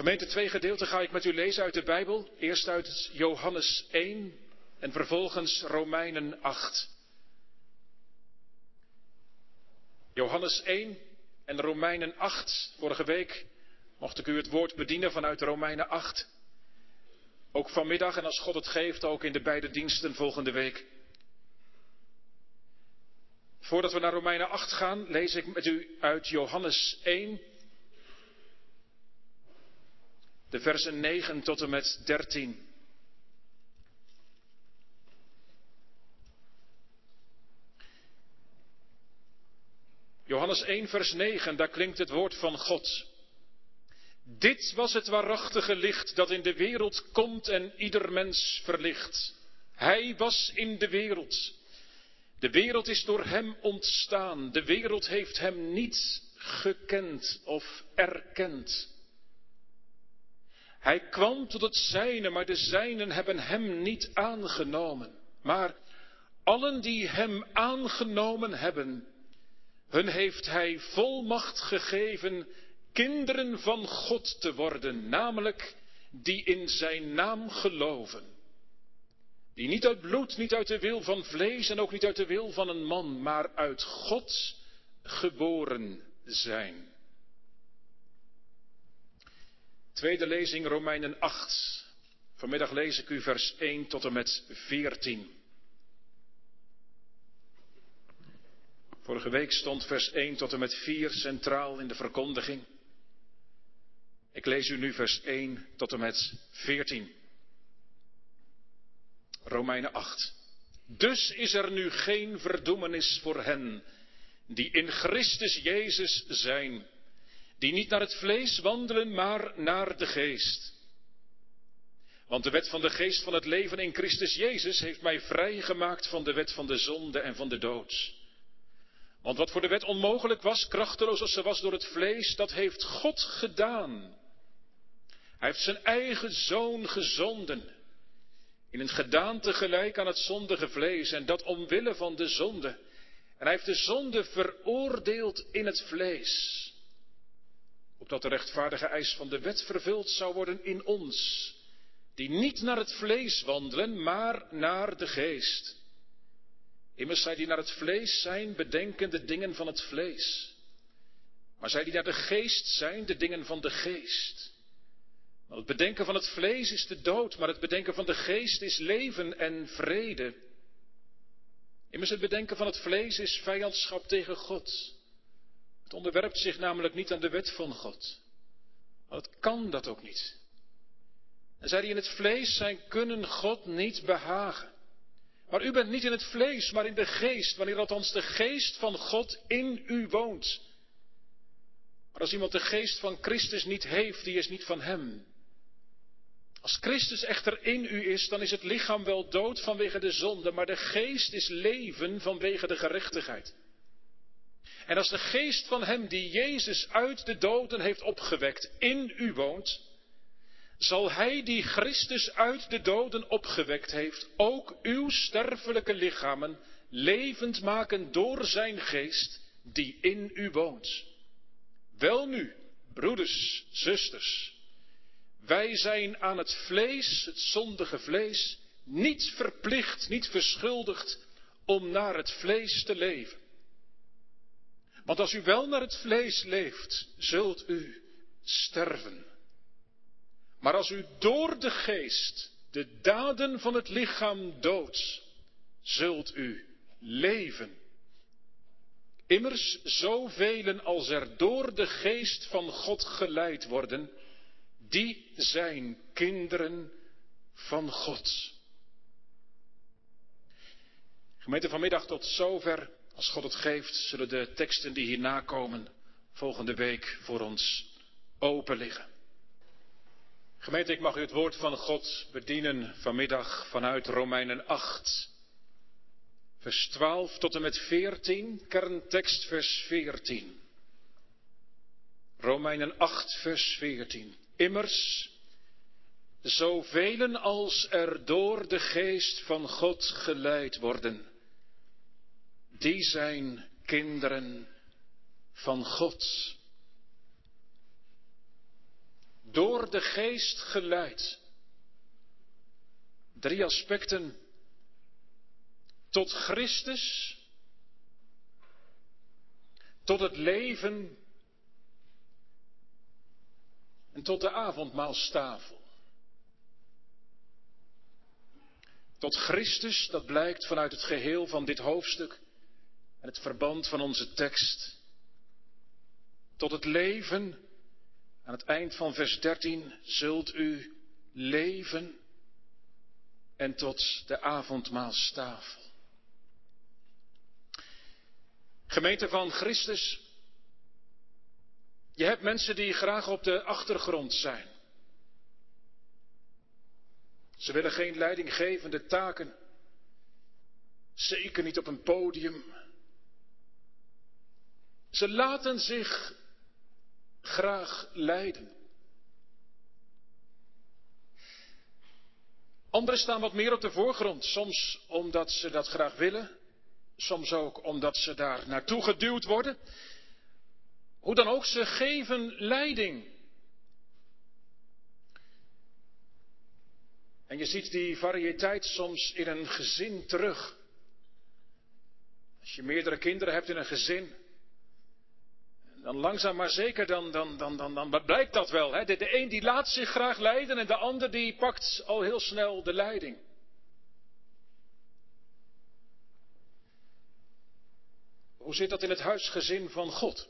Gemeente, twee gedeelten ga ik met u lezen uit de Bijbel. Eerst uit Johannes 1 en vervolgens Romeinen 8. Johannes 1 en Romeinen 8. Vorige week mocht ik u het woord bedienen vanuit Romeinen 8. Ook vanmiddag en als God het geeft, ook in de beide diensten volgende week. Voordat we naar Romeinen 8 gaan, lees ik met u uit Johannes 1, de versen 9 tot en met 13. Johannes 1, vers 9, daar klinkt het woord van God. Dit was het waarachtige licht dat in de wereld komt en ieder mens verlicht. Hij was in de wereld. De wereld is door hem ontstaan. De wereld heeft hem niet gekend of erkend. Hij kwam tot het zijne, maar de zijnen hebben hem niet aangenomen. Maar allen die hem aangenomen hebben, hun heeft hij volmacht gegeven kinderen van God te worden, namelijk die in zijn naam geloven. Die niet uit bloed, niet uit de wil van vlees en ook niet uit de wil van een man, maar uit God geboren zijn. Tweede lezing Romeinen 8. Vanmiddag lees ik u vers 1 tot en met 14. Vorige week stond vers 1 tot en met 4 centraal in de verkondiging. Ik lees u nu vers 1 tot en met 14. Romeinen 8. Dus is er nu geen verdoemenis voor hen die in Christus Jezus zijn, die niet naar het vlees wandelen, maar naar de geest. Want de wet van de geest van het leven in Christus Jezus heeft mij vrijgemaakt van de wet van de zonde en van de dood. Want wat voor de wet onmogelijk was, krachteloos als ze was door het vlees, dat heeft God gedaan. Hij heeft zijn eigen zoon gezonden. In een gedaante gelijk aan het zondige vlees en dat omwille van de zonde. En hij heeft de zonde veroordeeld in het vlees. Opdat de rechtvaardige eis van de wet vervuld zou worden in ons. Die niet naar het vlees wandelen, maar naar de geest. Immers zij die naar het vlees zijn, bedenken de dingen van het vlees. Maar zij die naar de geest zijn, de dingen van de geest. Want het bedenken van het vlees is de dood, maar het bedenken van de geest is leven en vrede. Immers het bedenken van het vlees is vijandschap tegen God. Het onderwerpt zich namelijk niet aan de wet van God. Het kan dat ook niet. En zij die in het vlees zijn, kunnen God niet behagen. Maar u bent niet in het vlees, maar in de geest, wanneer althans de geest van God in u woont. Maar als iemand de geest van Christus niet heeft, die is niet van hem. Als Christus echter in u is, dan is het lichaam wel dood vanwege de zonde, maar de geest is leven vanwege de gerechtigheid. En als de geest van hem die Jezus uit de doden heeft opgewekt in u woont, zal hij die Christus uit de doden opgewekt heeft, ook uw sterfelijke lichamen levend maken door zijn geest die in u woont. Welnu, broeders, zusters, wij zijn aan het vlees, het zondige vlees, niet verplicht, niet verschuldigd om naar het vlees te leven. Want als u wel naar het vlees leeft, zult u sterven. Maar als u door de geest de daden van het lichaam doodt, zult u leven. Immers zoveel als er door de geest van God geleid worden, die zijn kinderen van God. Gemeente vanmiddag tot zover. Als God het geeft, zullen de teksten die hierna komen volgende week voor ons open liggen. Gemeente, ik mag u het woord van God bedienen vanmiddag vanuit Romeinen 8. Vers 12 tot en met 14, kerntekst vers 14. Romeinen 8, vers 14. Immers, zoveel als er door de geest van God geleid worden, die zijn kinderen van God. door de geest geleid. Drie aspecten. Tot Christus, tot het leven en tot de avondmaalstafel. Tot Christus, dat blijkt vanuit het geheel van dit hoofdstuk en het verband van onze tekst. Tot het leven, aan het eind van vers 13, zult u leven en tot de avondmaalstafel. Gemeente van Christus, je hebt mensen die graag op de achtergrond zijn. Ze willen geen leidinggevende taken. Zeker niet op een podium. Ze laten zich graag leiden. Anderen staan wat meer op de voorgrond, soms omdat ze dat graag willen, soms ook omdat ze daar naartoe geduwd worden. Hoe dan ook, ze geven leiding. En je ziet die variëteit soms in een gezin terug. Als je meerdere kinderen hebt in een gezin, dan langzaam maar zeker, dan, dan, dan, dan, dan blijkt dat wel. Hè? De, de een die laat zich graag leiden en de ander die pakt al heel snel de leiding. Hoe zit dat in het huisgezin van God?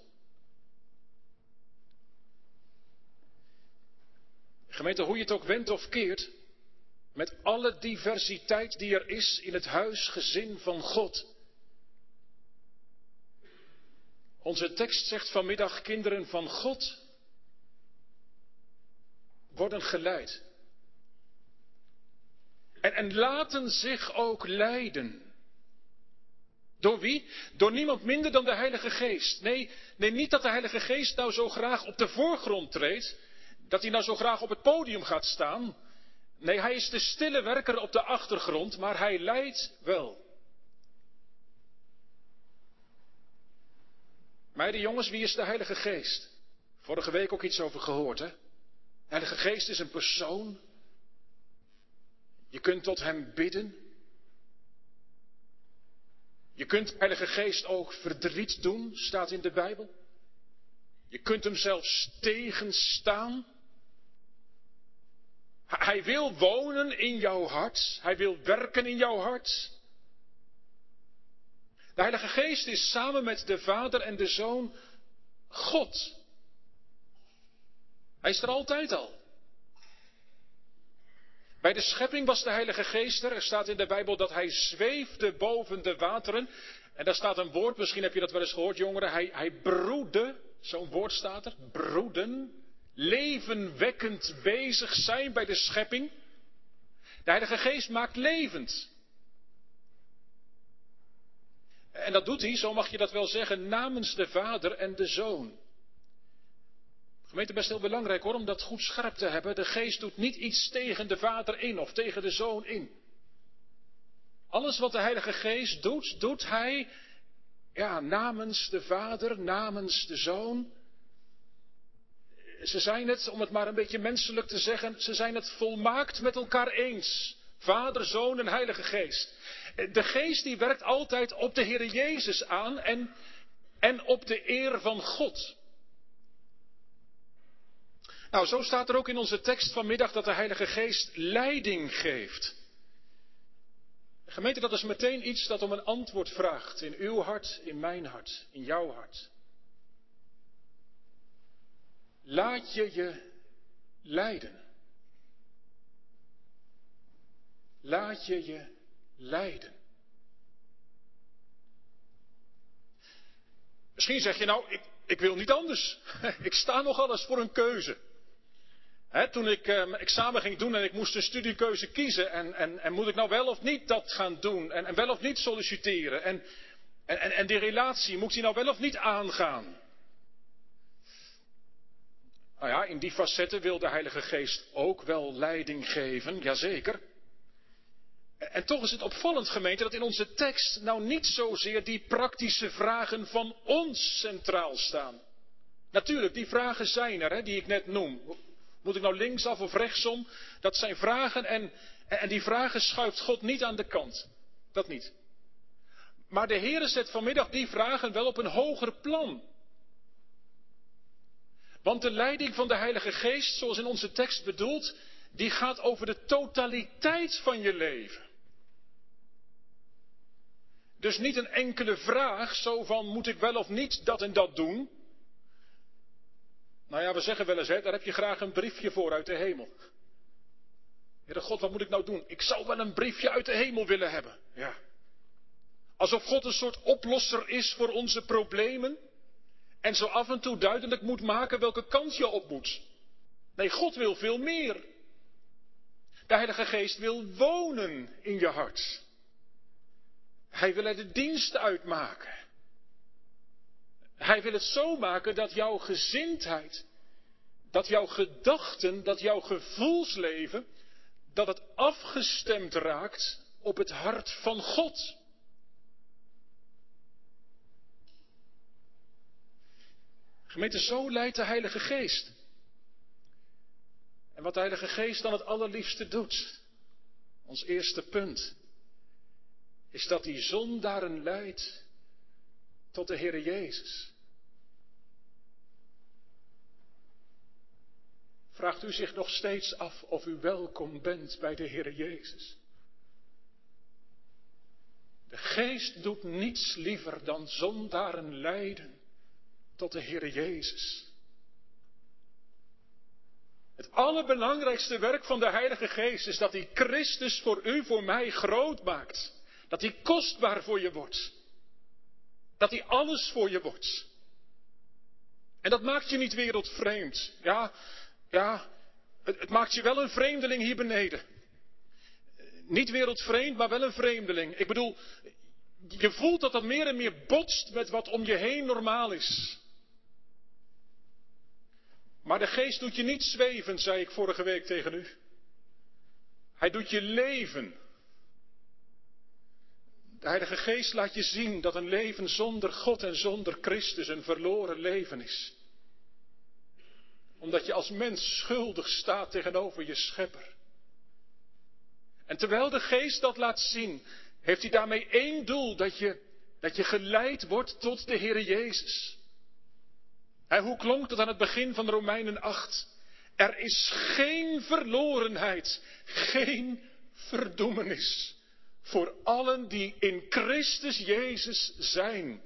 Gemeente, hoe je het ook wendt of keert, met alle diversiteit die er is in het huisgezin van God. Onze tekst zegt vanmiddag, kinderen van God worden geleid. En, en laten zich ook leiden. Door wie? Door niemand minder dan de Heilige Geest. Nee, nee, niet dat de Heilige Geest nou zo graag op de voorgrond treedt, dat hij nou zo graag op het podium gaat staan. Nee, hij is de stille werker op de achtergrond, maar hij leidt wel. Meiden jongens, wie is de Heilige Geest? Vorige week ook iets over gehoord, hè? De Heilige Geest is een persoon. Je kunt tot hem bidden. Je kunt de Heilige Geest ook verdriet doen, staat in de Bijbel. Je kunt hem zelfs tegenstaan. Hij wil wonen in jouw hart. Hij wil werken in jouw hart. De Heilige Geest is samen met de Vader en de Zoon God. Hij is er altijd al. Bij de schepping was de Heilige Geest er. Er staat in de Bijbel dat hij zweefde boven de wateren. En daar staat een woord, misschien heb je dat wel eens gehoord, jongeren. Hij, hij broedde, zo'n woord staat er, broeden. Levenwekkend bezig zijn bij de schepping. De Heilige Geest maakt levend. En dat doet hij, zo mag je dat wel zeggen, namens de Vader en de Zoon. Gemeente, best heel belangrijk hoor, om dat goed scherp te hebben. De geest doet niet iets tegen de Vader in of tegen de Zoon in. Alles wat de Heilige Geest doet, doet hij ja, namens de Vader, namens de Zoon. Ze zijn het, om het maar een beetje menselijk te zeggen, ze zijn het volmaakt met elkaar eens. Vader, Zoon en Heilige Geest. De Geest die werkt altijd op de Heer Jezus aan en, en op de eer van God. Nou, zo staat er ook in onze tekst vanmiddag dat de Heilige Geest leiding geeft. Gemeente, dat is meteen iets dat om een antwoord vraagt. In uw hart, in mijn hart, in jouw hart. Laat je je leiden. Laat je je leiden. Misschien zeg je nou, ik, ik wil niet anders. ik sta nog alles voor een keuze toen ik uh, examen ging doen en ik moest een studiekeuze kiezen. En, en, en moet ik nou wel of niet dat gaan doen? En, en wel of niet solliciteren? En, en, en die relatie, moet ik die nou wel of niet aangaan? Nou ja, in die facetten wil de Heilige Geest ook wel leiding geven, jazeker. En toch is het opvallend, gemeente, dat in onze tekst nou niet zozeer die praktische vragen van ons centraal staan. Natuurlijk, die vragen zijn er, hè, die ik net noem. Moet ik nou linksaf of rechtsom? Dat zijn vragen en, en die vragen schuift God niet aan de kant. Dat niet. Maar de Heer zet vanmiddag die vragen wel op een hoger plan. Want de leiding van de Heilige Geest, zoals in onze tekst bedoeld, die gaat over de totaliteit van je leven. Dus niet een enkele vraag, zo van moet ik wel of niet dat en dat doen. Nou ja, we zeggen wel eens, hè, daar heb je graag een briefje voor uit de hemel. Heere God, wat moet ik nou doen? Ik zou wel een briefje uit de hemel willen hebben. Ja. Alsof God een soort oplosser is voor onze problemen. En zo af en toe duidelijk moet maken welke kant je op moet. Nee, God wil veel meer. De Heilige Geest wil wonen in je hart. Hij wil er de dienst uitmaken. Hij wil het zo maken dat jouw gezindheid, dat jouw gedachten, dat jouw gevoelsleven, dat het afgestemd raakt op het hart van God. Gemeente, zo leidt de Heilige Geest. En wat de Heilige Geest dan het allerliefste doet, ons eerste punt, is dat die zondaren leidt tot de Heere Jezus. Vraagt u zich nog steeds af of u welkom bent bij de Heere Jezus? De Geest doet niets liever dan zondaren leiden tot de Heere Jezus. Het allerbelangrijkste werk van de Heilige Geest is dat hij Christus voor u, voor mij groot maakt. Dat hij kostbaar voor je wordt. Dat hij alles voor je wordt. En dat maakt je niet wereldvreemd. Ja, ja, het, het maakt je wel een vreemdeling hier beneden. Niet wereldvreemd, maar wel een vreemdeling. Ik bedoel, je voelt dat dat meer en meer botst met wat om je heen normaal is. Maar de geest doet je niet zweven, zei ik vorige week tegen u. Hij doet je leven. De Heilige Geest laat je zien dat een leven zonder God en zonder Christus een verloren leven is. Omdat je als mens schuldig staat tegenover je schepper. En terwijl de Geest dat laat zien, heeft hij daarmee één doel, dat je, dat je geleid wordt tot de Heer Jezus. En hoe klonk dat aan het begin van Romeinen 8? Er is geen verlorenheid, geen verdoemenis voor allen die in Christus Jezus zijn.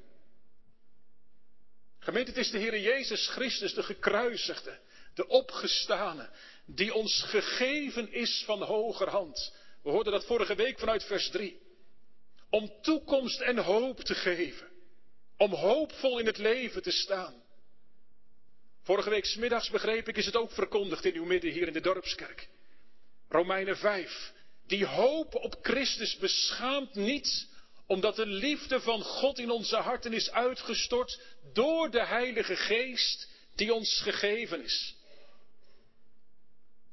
Gemeente, het is de Heer Jezus Christus, de gekruisigde, de opgestane, die ons gegeven is van hogerhand. We hoorden dat vorige week vanuit vers 3. Om toekomst en hoop te geven. Om hoopvol in het leven te staan. Vorige week smiddags begreep ik, is het ook verkondigd in uw midden hier in de dorpskerk. Romeinen 5. Die hoop op Christus beschaamt niet, omdat de liefde van God in onze harten is uitgestort door de Heilige Geest die ons gegeven is.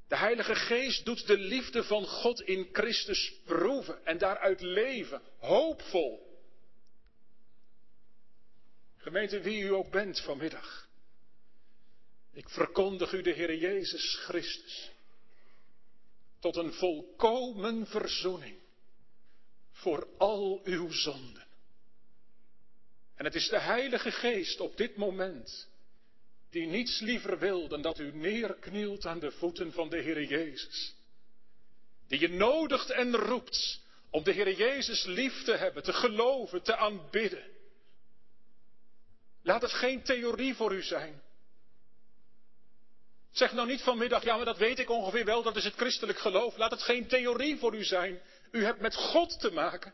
De Heilige Geest doet de liefde van God in Christus proeven en daaruit leven, hoopvol. Gemeente, wie u ook bent vanmiddag. Ik verkondig u de Heer Jezus Christus tot een volkomen verzoening voor al uw zonden. En het is de Heilige Geest op dit moment die niets liever wil dan dat u neerknielt aan de voeten van de Heer Jezus. Die je nodigt en roept om de Heer Jezus lief te hebben, te geloven, te aanbidden. Laat het geen theorie voor u zijn. Zeg nou niet vanmiddag, ja, maar dat weet ik ongeveer wel, dat is het christelijk geloof. Laat het geen theorie voor u zijn. U hebt met God te maken.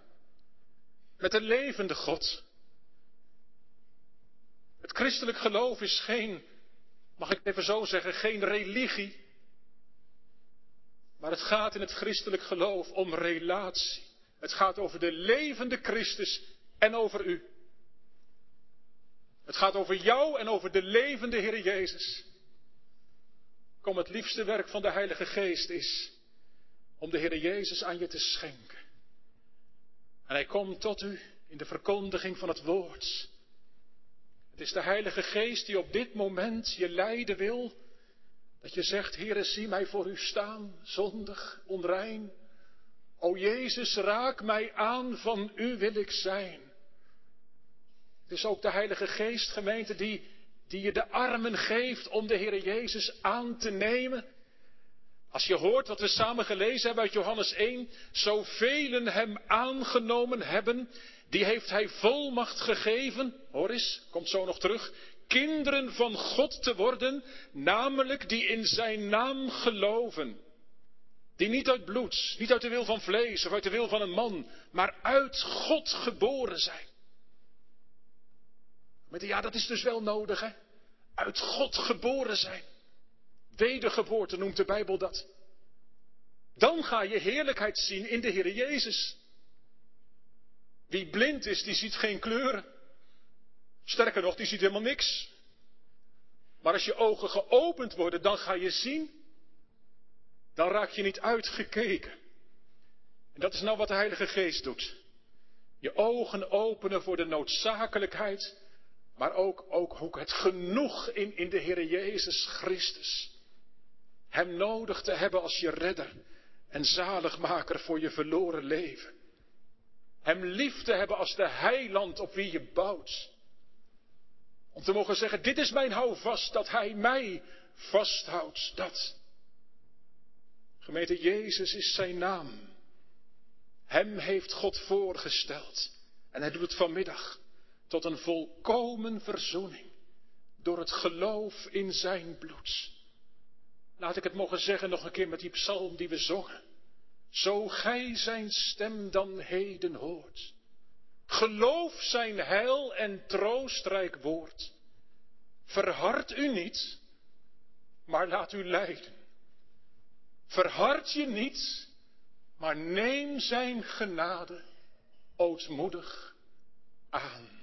Met een levende God. Het christelijk geloof is geen, mag ik even zo zeggen, geen religie. Maar het gaat in het christelijk geloof om relatie. Het gaat over de levende Christus en over u. Het gaat over jou en over de levende Heer Jezus. Kom, het liefste werk van de Heilige Geest is om de Heer Jezus aan je te schenken. En hij komt tot u in de verkondiging van het woord. Het is de Heilige Geest die op dit moment je leiden wil Dat je zegt, Heere, zie mij voor u staan, zondig, onrein. O Jezus, raak mij aan, van u wil ik zijn. Het is ook de Heilige Geest, gemeente, die, die je de armen geeft om de Heere Jezus aan te nemen. Als je hoort wat we samen gelezen hebben uit Johannes 1, zoveel hem aangenomen hebben, die heeft hij volmacht gegeven, hoor eens, komt zo nog terug, kinderen van God te worden, namelijk die in zijn naam geloven. Die niet uit bloed, niet uit de wil van vlees of uit de wil van een man, maar uit God geboren zijn. Met ja, dat is dus wel nodig, hè? Uit God geboren zijn. Wedergeboorte noemt de Bijbel dat. Dan ga je heerlijkheid zien in de Heer Jezus. Wie blind is, die ziet geen kleuren. Sterker nog, die ziet helemaal niks. Maar als je ogen geopend worden, dan ga je zien. Dan raak je niet uitgekeken. En dat is nou wat de Heilige Geest doet. Je ogen openen voor de noodzakelijkheid, maar ook, ook, ook het genoeg in, in de Heer Jezus Christus. Hem nodig te hebben als je redder en zaligmaker voor je verloren leven. Hem lief te hebben als de heiland op wie je bouwt. Om te mogen zeggen, dit is mijn houvast, dat hij mij vasthoudt. Dat. Gemeente Jezus is zijn naam. Hem heeft God voorgesteld. En hij doet het vanmiddag tot een volkomen verzoening. Door het geloof in zijn bloed. Laat ik het mogen zeggen nog een keer met die psalm die we zongen. Zo gij zijn stem dan heden hoort. Geloof zijn heil en troostrijk woord. Verhard u niet, maar laat u leiden. Verhard je niet, maar neem zijn genade ootmoedig aan.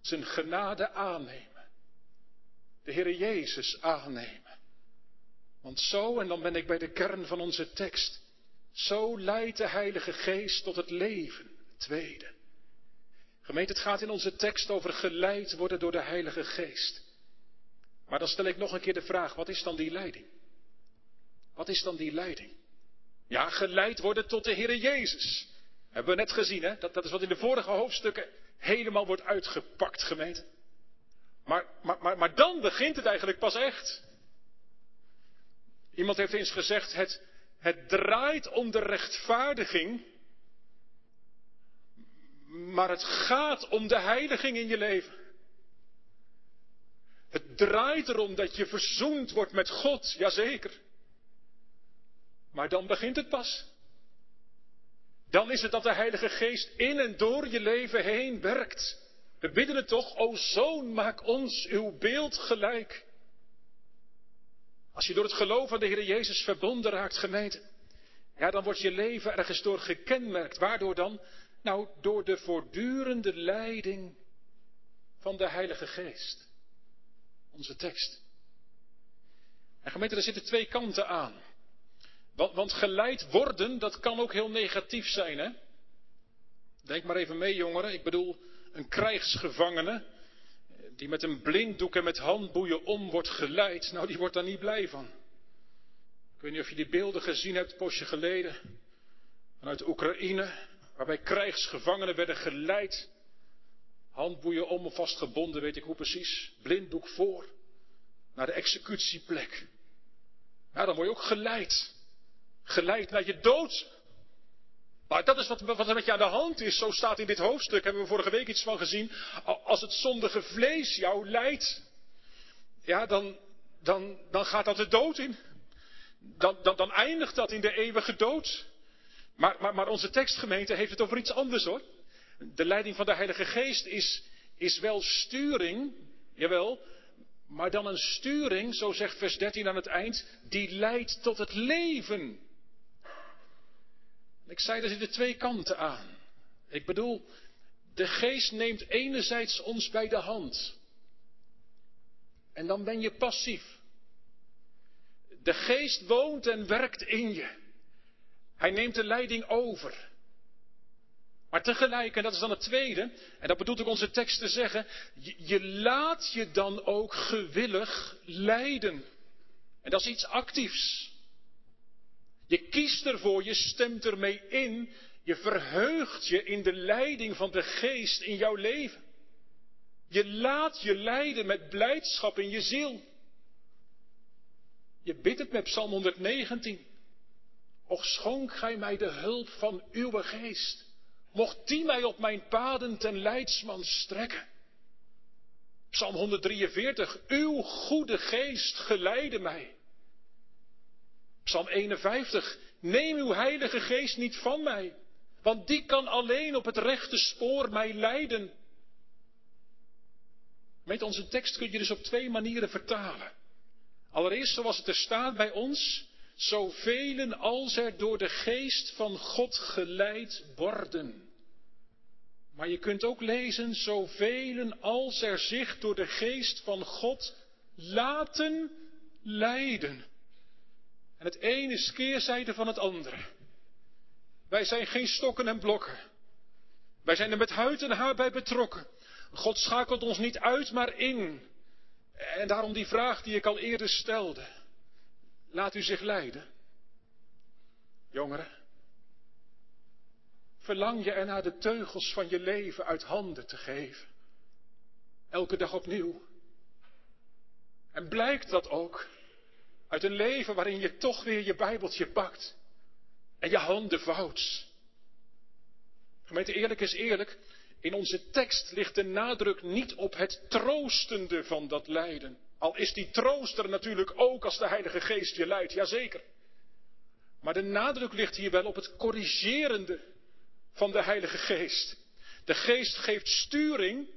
Zijn genade aannemen. De Heere Jezus aannemen. Want zo, en dan ben ik bij de kern van onze tekst, zo leidt de Heilige Geest tot het leven. Tweede. Gemeente, het gaat in onze tekst over geleid worden door de Heilige Geest. Maar dan stel ik nog een keer de vraag, wat is dan die leiding? Wat is dan die leiding? Ja, geleid worden tot de Heere Jezus. Hebben we net gezien, hè? Dat, dat is wat in de vorige hoofdstukken helemaal wordt uitgepakt, gemeente. Maar, maar, maar, maar dan begint het eigenlijk pas echt. Iemand heeft eens gezegd, het, het draait om de rechtvaardiging, maar het gaat om de heiliging in je leven. Het draait erom dat je verzoend wordt met God, jazeker. Maar dan begint het pas. Dan is het dat de Heilige Geest in en door je leven heen werkt. We bidden het toch, o Zoon, maak ons uw beeld gelijk. Als je door het geloof aan de Heer Jezus verbonden raakt, gemeente, ja, dan wordt je leven ergens door gekenmerkt. Waardoor dan? Nou, door de voortdurende leiding van de Heilige Geest. Onze tekst. En gemeente, er zitten twee kanten aan. Want, want geleid worden, dat kan ook heel negatief zijn, hè? Denk maar even mee, jongeren. Ik bedoel, een krijgsgevangene die met een blinddoek en met handboeien om wordt geleid, nou die wordt daar niet blij van. Ik weet niet of je die beelden gezien hebt, postje geleden, vanuit Oekraïne, waarbij krijgsgevangenen werden geleid. Handboeien om of vastgebonden, weet ik hoe precies, blinddoek voor, naar de executieplek. Nou, dan word je ook geleid. Geleid naar je dood. Maar dat is wat, wat er met je aan de hand is. Zo staat in dit hoofdstuk, hebben we vorige week iets van gezien. Als het zondige vlees jou leidt, ja, dan, dan, dan gaat dat de dood in. Dan, dan, eindigt dat in de eeuwige dood. Maar, maar, maar onze tekstgemeente heeft het over iets anders hoor. De leiding van de Heilige Geest is, is wel sturing, jawel, maar dan een sturing, zo zegt vers 13 aan het eind, die leidt tot het leven. Ik zei, er zitten twee kanten aan. Ik bedoel, de geest neemt enerzijds ons bij de hand. En dan ben je passief. De geest woont en werkt in je. Hij neemt de leiding over. Maar tegelijk, en dat is dan het tweede, en dat bedoelt ook onze tekst te zeggen, je, je laat je dan ook gewillig leiden. En dat is iets actiefs. Je kiest ervoor, je stemt ermee in, je verheugt je in de leiding van de geest in jouw leven. Je laat je leiden met blijdschap in je ziel. Je bidt het met Psalm 119. Och schonk gij mij de hulp van uw geest. Mocht die mij op mijn paden ten leidsman strekken. Psalm 143. Uw goede geest geleide mij. Psalm 51. Neem uw heilige geest niet van mij. Want die kan alleen op het rechte spoor mij leiden. Met onze tekst kun je dus op twee manieren vertalen. Allereerst zoals het er staat bij ons, zoveel als er door de geest van God geleid worden. Maar je kunt ook lezen, zoveel als er zich door de geest van God laten leiden. En het ene is keerzijde van het andere. Wij zijn geen stokken en blokken. Wij zijn er met huid en haar bij betrokken. God schakelt ons niet uit, maar in. En daarom die vraag die ik al eerder stelde. Laat u zich leiden. Jongeren, verlang je ernaar de teugels van je leven uit handen te geven. Elke dag opnieuw. En blijkt dat ook uit een leven waarin je toch weer je Bijbeltje pakt en je handen vouwt. Gemeente, eerlijk is eerlijk, in onze tekst ligt de nadruk niet op het troostende van dat lijden. Al is die trooster natuurlijk ook als de Heilige Geest je leidt, jazeker. Maar de nadruk ligt hier wel op het corrigerende van de Heilige Geest. De Geest geeft sturing,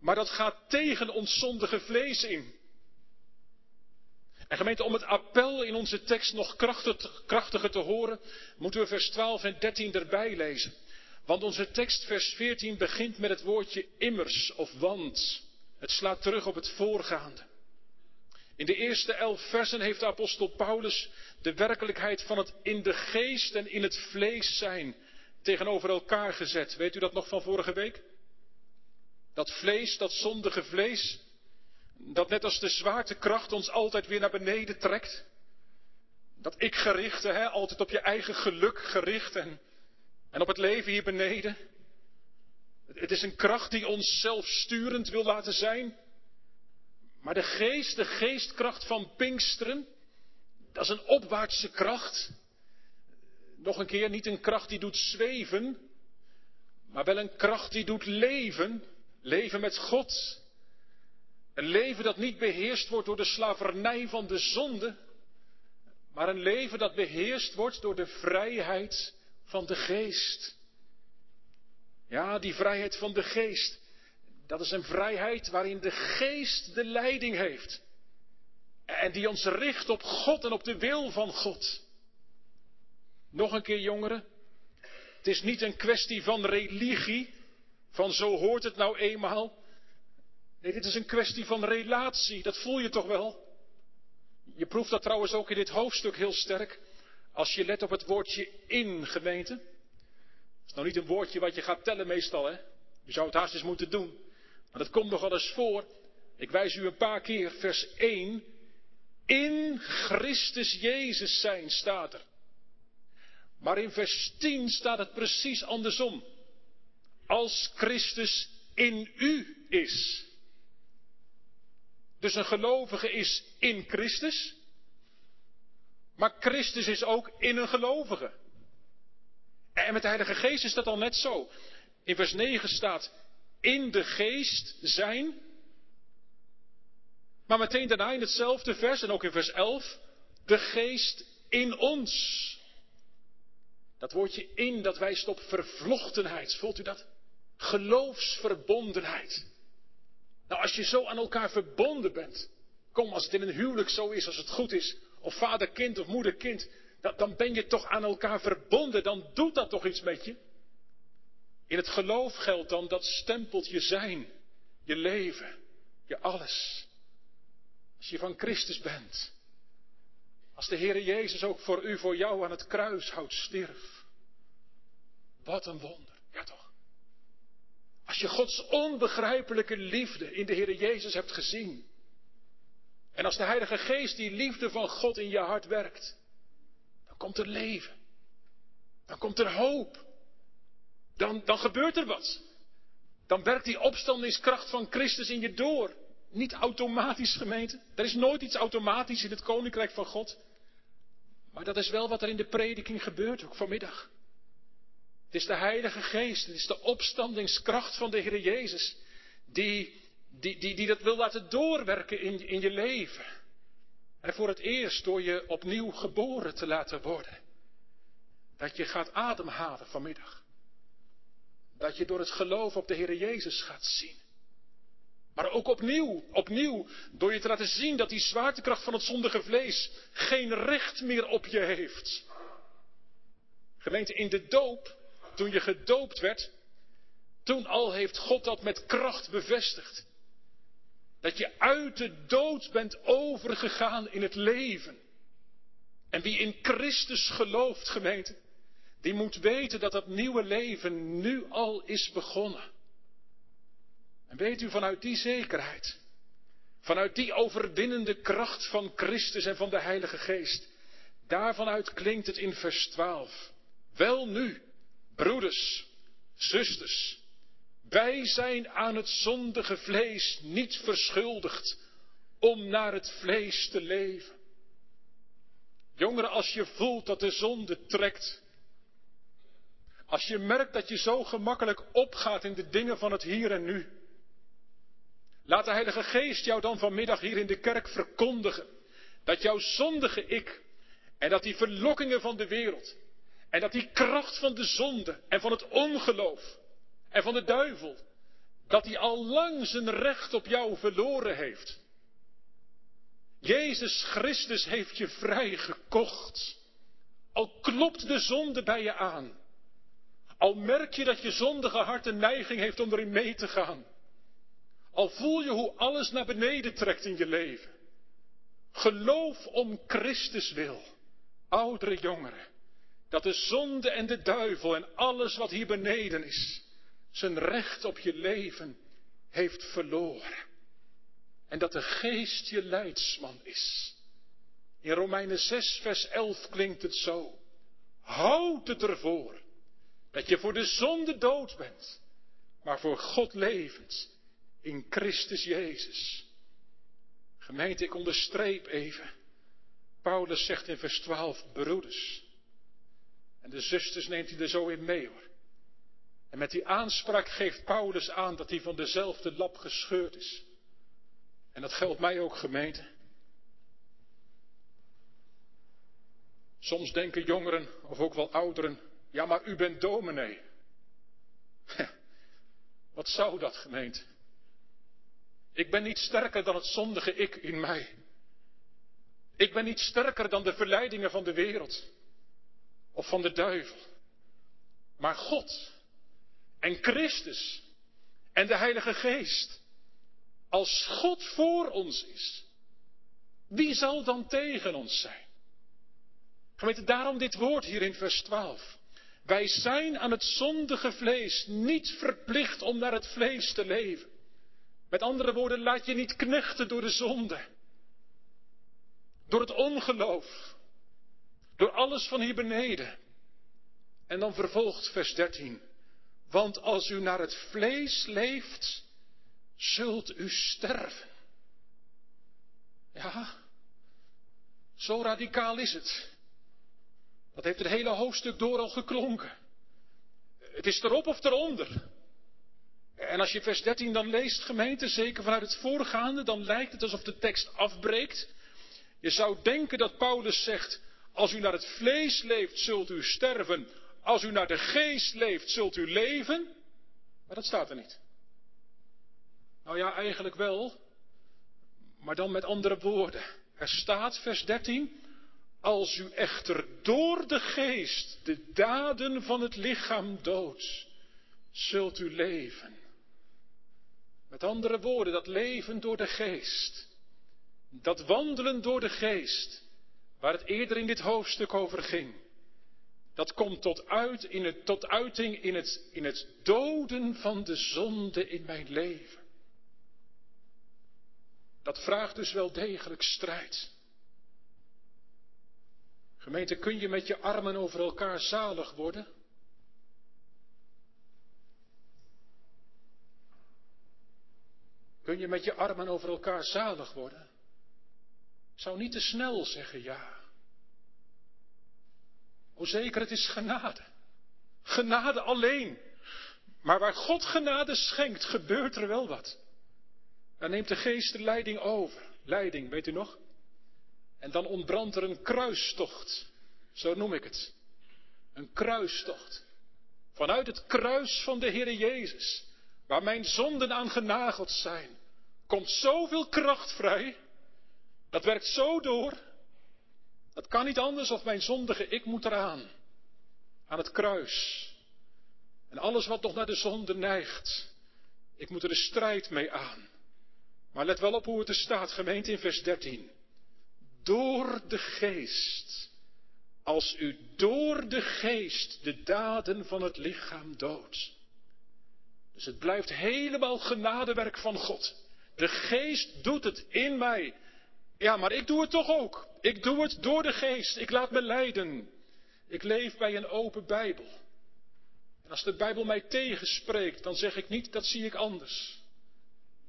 maar dat gaat tegen ons zondige vlees in. En gemeente, om het appel in onze tekst nog krachtiger te horen, moeten we vers 12 en 13 erbij lezen. Want onze tekst, vers 14, begint met het woordje immers of want. Het slaat terug op het voorgaande. In de eerste elf versen heeft de apostel Paulus de werkelijkheid van het in de geest en in het vlees zijn tegenover elkaar gezet. Weet u dat nog van vorige week? Dat vlees, dat zondige vlees, dat net als de zwaartekracht ons altijd weer naar beneden trekt. Dat ik gerichte, hè, altijd op je eigen geluk gericht en en op het leven hier beneden. Het is een kracht die ons zelfsturend wil laten zijn. Maar de geest, de geestkracht van Pinksteren, dat is een opwaartse kracht. Nog een keer, niet een kracht die doet zweven, maar wel een kracht die doet leven. Leven met God. Een leven dat niet beheerst wordt door de slavernij van de zonde, maar een leven dat beheerst wordt door de vrijheid van de geest. Ja, die vrijheid van de geest. Dat is een vrijheid waarin de geest de leiding heeft. En die ons richt op God en op de wil van God. Nog een keer jongeren. Het is niet een kwestie van religie. Van zo hoort het nou eenmaal. Nee, dit is een kwestie van relatie. Dat voel je toch wel? Je proeft dat trouwens ook in dit hoofdstuk heel sterk. Als je let op het woordje in, gemeente. Dat is nou niet een woordje wat je gaat tellen meestal, hè. Je zou het haast eens moeten doen. Maar dat komt nog wel eens voor. Ik wijs u een paar keer, vers 1. In Christus Jezus zijn, staat er. Maar in vers 10 staat het precies andersom. Als Christus in u is. Dus een gelovige is in Christus. Maar Christus is ook in een gelovige. En met de Heilige Geest is dat al net zo. In vers 9 staat in de geest zijn. Maar meteen daarna in hetzelfde vers en ook in vers 11 de geest in ons. Dat woordje in, dat wijst op vervlochtenheid. Voelt u dat? Geloofsverbondenheid. Nou, als je zo aan elkaar verbonden bent. Kom, als het in een huwelijk zo is, als het goed is of vader-kind of moeder-kind, dan ben je toch aan elkaar verbonden, dan doet dat toch iets met je. In het geloof geldt dan dat stempelt je zijn, je leven, je alles. Als je van Christus bent. Als de Heere Jezus ook voor u, voor jou aan het kruishout stierf. Wat een wonder, ja toch? Als je Gods onbegrijpelijke liefde in de Heere Jezus hebt gezien. En als de Heilige Geest die liefde van God in je hart werkt, dan komt er leven. Dan komt er hoop. Dan, dan gebeurt er wat. Dan werkt die opstandingskracht van Christus in je door. Niet automatisch gemeente. Er is nooit iets automatisch in het koninkrijk van God. Maar dat is wel wat er in de prediking gebeurt, ook vanmiddag. Het is de Heilige Geest, het is de opstandingskracht van de Heer Jezus, die, die, die, die dat wil laten doorwerken in, in je leven. En voor het eerst door je opnieuw geboren te laten worden. Dat je gaat ademhalen vanmiddag. Dat je door het geloof op de Heer Jezus gaat zien. Maar ook opnieuw, opnieuw, door je te laten zien dat die zwaartekracht van het zondige vlees geen recht meer op je heeft. Gemeente, in de doop, toen je gedoopt werd, toen al heeft God dat met kracht bevestigd. Dat je uit de dood bent overgegaan in het leven. En wie in Christus gelooft, gemeente, die moet weten dat dat nieuwe leven nu al is begonnen. En weet u vanuit die zekerheid, vanuit die overwinnende kracht van Christus en van de Heilige Geest, daarvanuit klinkt het in vers 12. Wel nu, broeders, zusters, wij zijn aan het zondige vlees niet verschuldigd om naar het vlees te leven. Jongeren, als je voelt dat de zonde trekt, als je merkt dat je zo gemakkelijk opgaat in de dingen van het hier en nu, Laat de Heilige Geest jou dan vanmiddag hier in de kerk verkondigen. Dat jouw zondige ik en dat die verlokkingen van de wereld en dat die kracht van de zonde en van het ongeloof en van de duivel, dat die al lang zijn recht op jou verloren heeft. Jezus Christus heeft je vrij gekocht. Al klopt de zonde bij je aan. Al merk je dat je zondige hart een neiging heeft om erin mee te gaan. Al voel je hoe alles naar beneden trekt in je leven. Geloof om Christus wil, oudere jongeren, dat de zonde en de duivel en alles wat hier beneden is, zijn recht op je leven heeft verloren. En dat de geest je leidsman is. In Romeinen 6, vers 11 klinkt het zo. Houd het ervoor dat je voor de zonde dood bent, maar voor God levend in Christus Jezus. Gemeente, ik onderstreep even. Paulus zegt in vers 12, broeders. En de zusters neemt hij er zo in mee hoor. En met die aanspraak geeft Paulus aan dat hij van dezelfde lap gescheurd is. En dat geldt mij ook, gemeente. Soms denken jongeren, of ook wel ouderen, ja maar u bent dominee. Wat zou dat, gemeente? Ik ben niet sterker dan het zondige ik in mij. Ik ben niet sterker dan de verleidingen van de wereld of van de duivel. Maar God en Christus en de Heilige Geest. Als God voor ons is, wie zal dan tegen ons zijn? Gemeente, daarom dit woord hier in vers 12. Wij zijn aan het zondige vlees niet verplicht om naar het vlees te leven. Met andere woorden, laat je niet knechten door de zonde. Door het ongeloof. Door alles van hier beneden. En dan vervolgt vers 13. Want als u naar het vlees leeft, zult u sterven. Ja, zo radicaal is het. Dat heeft het hele hoofdstuk door al geklonken. Het is erop of eronder. En als je vers 13 dan leest, gemeente, zeker vanuit het voorgaande, dan lijkt het alsof de tekst afbreekt. Je zou denken dat Paulus zegt, als u naar het vlees leeft, zult u sterven. Als u naar de geest leeft, zult u leven. Maar dat staat er niet. Nou ja, eigenlijk wel. Maar dan met andere woorden. Er staat, vers 13, als u echter door de geest de daden van het lichaam doodt, zult u leven. Met andere woorden, dat leven door de geest. Dat wandelen door de geest, waar het eerder in dit hoofdstuk over ging. Dat komt tot, uit in het, tot uiting in het, in het doden van de zonde in mijn leven. Dat vraagt dus wel degelijk strijd. Gemeente, kun je met je armen over elkaar zalig worden? Kun je met je armen over elkaar zalig worden? Zou niet te snel zeggen ja. O zeker, het is genade. Genade alleen. Maar waar God genade schenkt, gebeurt er wel wat. Dan neemt de geest de leiding over. Leiding, weet u nog? En dan ontbrandt er een kruistocht. Zo noem ik het. Een kruistocht. Vanuit het kruis van de Heer Jezus, waar mijn zonden aan genageld zijn, komt zoveel kracht vrij. Dat werkt zo door. Dat kan niet anders of mijn zondige ik moet eraan. Aan het kruis. En alles wat nog naar de zonde neigt, ik moet er de strijd mee aan. Maar let wel op hoe het er staat, gemeente in vers 13. Door de geest. Als u door de geest de daden van het lichaam doodt. Dus het blijft helemaal genadewerk van God. De geest doet het in mij. Ja, maar ik doe het toch ook. Ik doe het door de geest. Ik laat me leiden. Ik leef bij een open Bijbel. En als de Bijbel mij tegenspreekt, dan zeg ik niet, dat zie ik anders.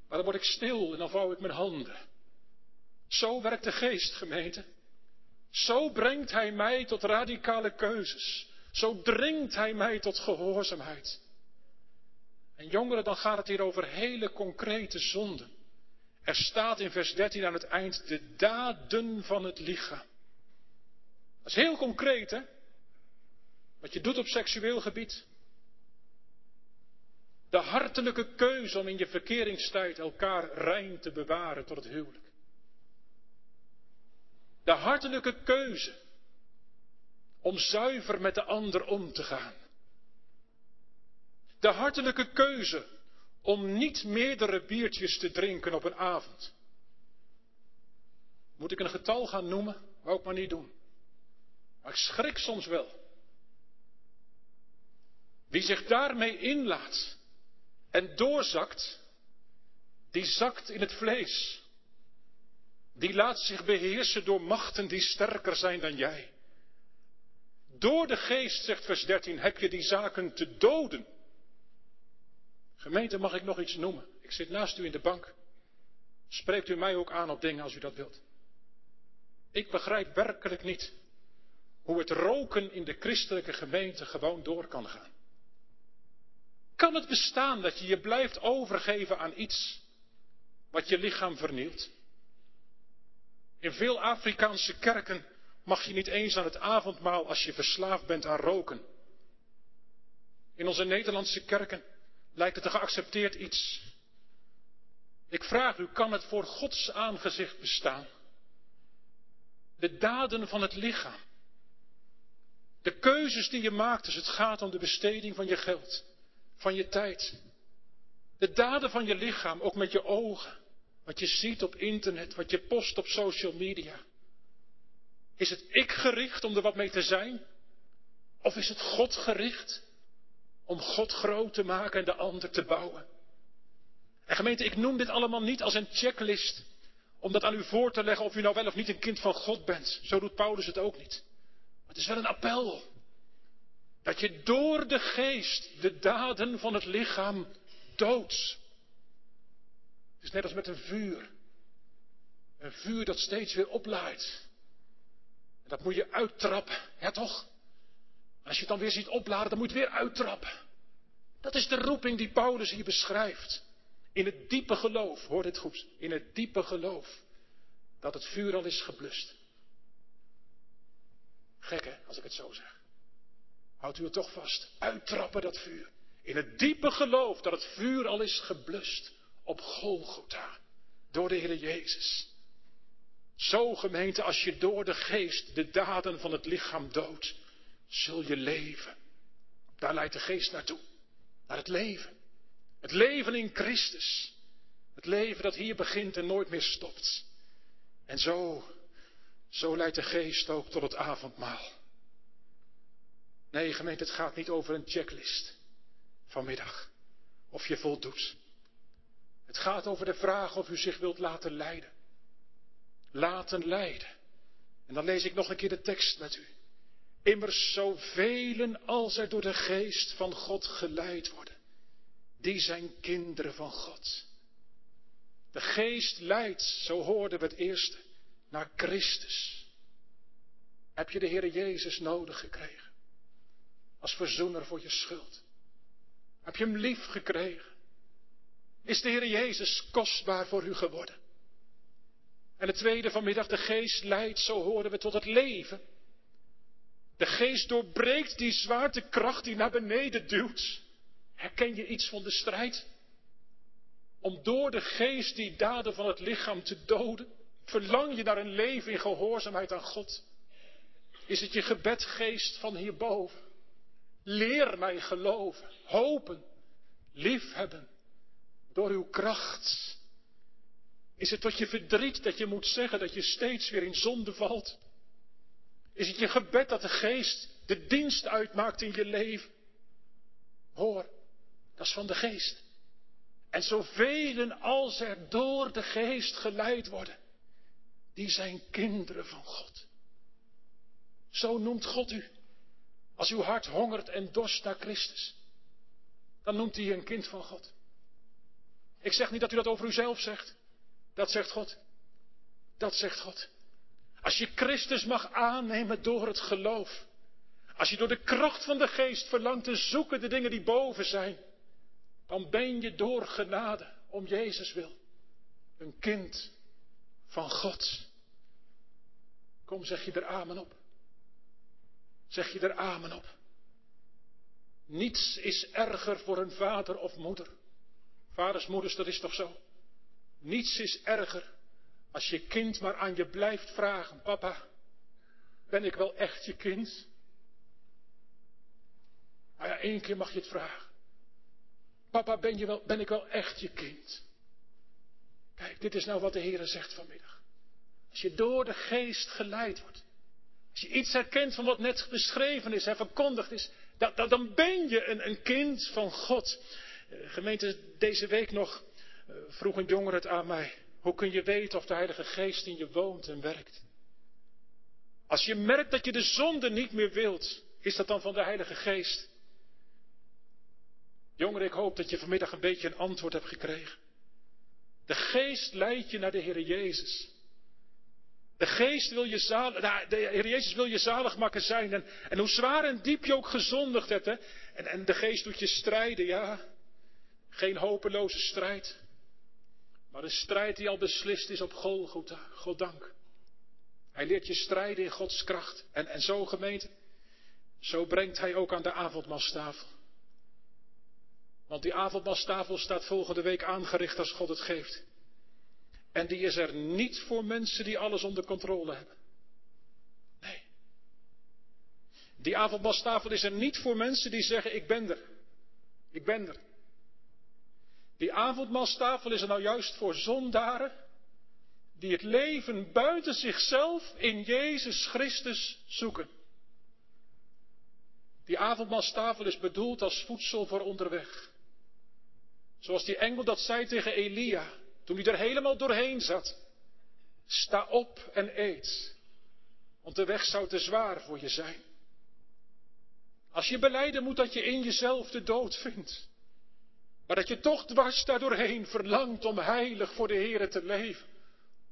Maar dan word ik stil en dan vouw ik mijn handen. Zo werkt de geest, gemeente. Zo brengt hij mij tot radicale keuzes. Zo dringt hij mij tot gehoorzaamheid. En jongeren, dan gaat het hier over hele concrete zonden. Er staat in vers 13 aan het eind de daden van het lichaam. Dat is heel concreet, hè? Wat je doet op seksueel gebied. De hartelijke keuze om in je verkeringstijd elkaar rein te bewaren tot het huwelijk. De hartelijke keuze om zuiver met de ander om te gaan. De hartelijke keuze om niet meerdere biertjes te drinken op een avond. Moet ik een getal gaan noemen? Wou ik maar niet doen. Maar ik schrik soms wel. Wie zich daarmee inlaat en doorzakt, die zakt in het vlees. Die laat zich beheersen door machten die sterker zijn dan jij. Door de geest, zegt vers 13, heb je die zaken te doden. Gemeente, mag ik nog iets noemen? Ik zit naast u in de bank. Spreekt u mij ook aan op dingen als u dat wilt. Ik begrijp werkelijk niet hoe het roken in de christelijke gemeente gewoon door kan gaan. Kan het bestaan dat je je blijft overgeven aan iets wat je lichaam vernielt? In veel Afrikaanse kerken mag je niet eens aan het avondmaal als je verslaafd bent aan roken. In onze Nederlandse kerken lijkt het een geaccepteerd iets. Ik vraag u, kan het voor Gods aangezicht bestaan? De daden van het lichaam. De keuzes die je maakt als het gaat om de besteding van je geld, van je tijd. De daden van je lichaam, ook met je ogen. Wat je ziet op internet, wat je post op social media. Is het ik gericht om er wat mee te zijn? Of is het God gericht om God groot te maken en de ander te bouwen? En gemeente, ik noem dit allemaal niet als een checklist om dat aan u voor te leggen of u nou wel of niet een kind van God bent. Zo doet Paulus het ook niet. Maar het is wel een appel. Dat je door de geest de daden van het lichaam doodt. Het is net als met een vuur. Een vuur dat steeds weer oplaait. En dat moet je uittrappen, ja toch? Als je het dan weer ziet opladen, dan moet je weer uittrappen. Dat is de roeping die Paulus hier beschrijft. In het diepe geloof, hoor dit goed, in het diepe geloof dat het vuur al is geblust. Gek hè, als ik het zo zeg. Houdt u het toch vast. Uittrappen dat vuur. In het diepe geloof dat het vuur al is geblust op Golgotha. Door de Heer Jezus. Zo gemeente, als je door de geest de daden van het lichaam doodt, zul je leven. Daar leidt de geest naartoe. Naar het leven. Het leven in Christus. Het leven dat hier begint en nooit meer stopt. En zo, zo leidt de geest ook tot het avondmaal. Nee, gemeente, het gaat niet over een checklist vanmiddag. Of je voldoet. Het gaat over de vraag of u zich wilt laten leiden. Laten leiden. En dan lees ik nog een keer de tekst met u. Immers zoveel als er door de geest van God geleid worden, die zijn kinderen van God. De geest leidt, zo hoorden we het eerste, naar Christus. Heb je de Heer Jezus nodig gekregen? Als verzoener voor je schuld. Heb je hem lief gekregen? Is de Heer Jezus kostbaar voor u geworden? En het tweede vanmiddag, de geest leidt, zo horen we, tot het leven. De geest doorbreekt die zwaartekracht die naar beneden duwt. Herken je iets van de strijd? Om door de geest die daden van het lichaam te doden, verlang je naar een leven in gehoorzaamheid aan God. Is het je gebed, geest van hierboven? Leer mij geloven, hopen, liefhebben door uw kracht. Is het tot je verdriet dat je moet zeggen dat je steeds weer in zonde valt? Is het je gebed dat de geest de dienst uitmaakt in je leven? Hoor, dat is van de geest. En zoveel als er door de geest geleid worden, die zijn kinderen van God. Zo noemt God u. Als uw hart hongert en dorst naar Christus, dan noemt hij een kind van God. Ik zeg niet dat u dat over uzelf zegt. Dat zegt God. Dat zegt God. Als je Christus mag aannemen door het geloof. Als je door de kracht van de geest verlangt te zoeken de dingen die boven zijn. Dan ben je door genade om Jezus wil. Een kind van God. Kom, zeg je er amen op. Zeg je er amen op. Niets is erger voor een vader of moeder. Vaders, moeders, dat is toch zo? Niets is erger als je kind maar aan je blijft vragen, papa, ben ik wel echt je kind? Nou ja, één keer mag je het vragen. Papa, ben, je wel, ben ik wel echt je kind? Kijk, dit is nou wat de Heer zegt vanmiddag. Als je door de geest geleid wordt. Als je iets herkent van wat net beschreven is en verkondigd is. dan ben je een, een kind van God. Eh, gemeente, deze week nog eh, vroeg een jongere het aan mij. Hoe kun je weten of de Heilige Geest in je woont en werkt? Als je merkt dat je de zonde niet meer wilt, is dat dan van de Heilige Geest? Jongeren, ik hoop dat je vanmiddag een beetje een antwoord hebt gekregen. De Geest leidt je naar de Heer Jezus. De Geest wil je zalig, nou, de Heer Jezus wil je zaligmaker zijn. En, en hoe zwaar en diep je ook gezondigd hebt, hè? En, en de Geest doet je strijden, ja. Geen hopeloze strijd. Maar een strijd die al beslist is op Golgotha. God dank. Hij leert je strijden in Gods kracht. En, en zo gemeente, zo brengt hij ook aan de avondmastafel. Want die avondmastafel staat volgende week aangericht als God het geeft. En die is er niet voor mensen die alles onder controle hebben. Nee. Die avondmastafel is er niet voor mensen die zeggen: Ik ben er. Ik ben er. Die avondmaalstafel is er nou juist voor zondaren die het leven buiten zichzelf in Jezus Christus zoeken. Die avondmaalstafel is bedoeld als voedsel voor onderweg. Zoals die engel dat zei tegen Elia, toen hij er helemaal doorheen zat. Sta op en eet, want de weg zou te zwaar voor je zijn. Als je beleiden moet dat je in jezelf de dood vindt, maar dat je toch dwars daardoorheen verlangt om heilig voor de Heer te leven.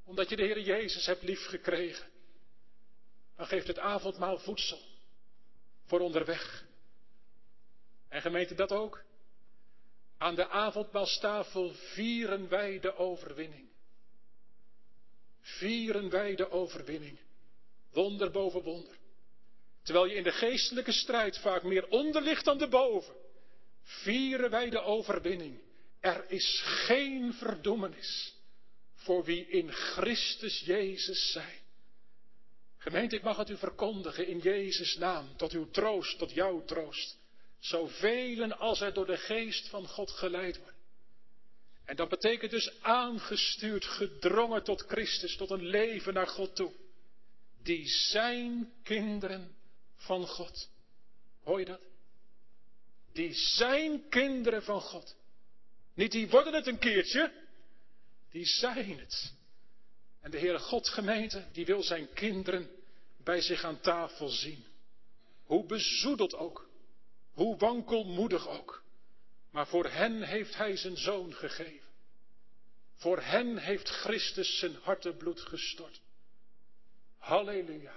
Omdat je de Heer Jezus hebt liefgekregen. Dan geeft het avondmaal voedsel voor onderweg. En gemeente dat ook. Aan de avondmaalstafel vieren wij de overwinning. Vieren wij de overwinning. Wonder boven wonder. Terwijl je in de geestelijke strijd vaak meer onder ligt dan de boven vieren wij de overwinning. Er is geen verdoemenis voor wie in Christus Jezus zijn. Gemeente, ik mag het u verkondigen in Jezus' naam, tot uw troost, tot jouw troost. Zoveel als er door de geest van God geleid worden. En dat betekent dus aangestuurd, gedrongen tot Christus, tot een leven naar God toe. Die zijn kinderen van God. Hoor je dat? Die zijn kinderen van God. Niet die worden het een keertje, die zijn het. En de Heere God gemeente, die wil zijn kinderen bij zich aan tafel zien. Hoe bezoedeld ook, hoe wankelmoedig ook. Maar voor hen heeft Hij zijn zoon gegeven. Voor hen heeft Christus zijn hartebloed gestort. Halleluja.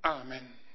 Amen.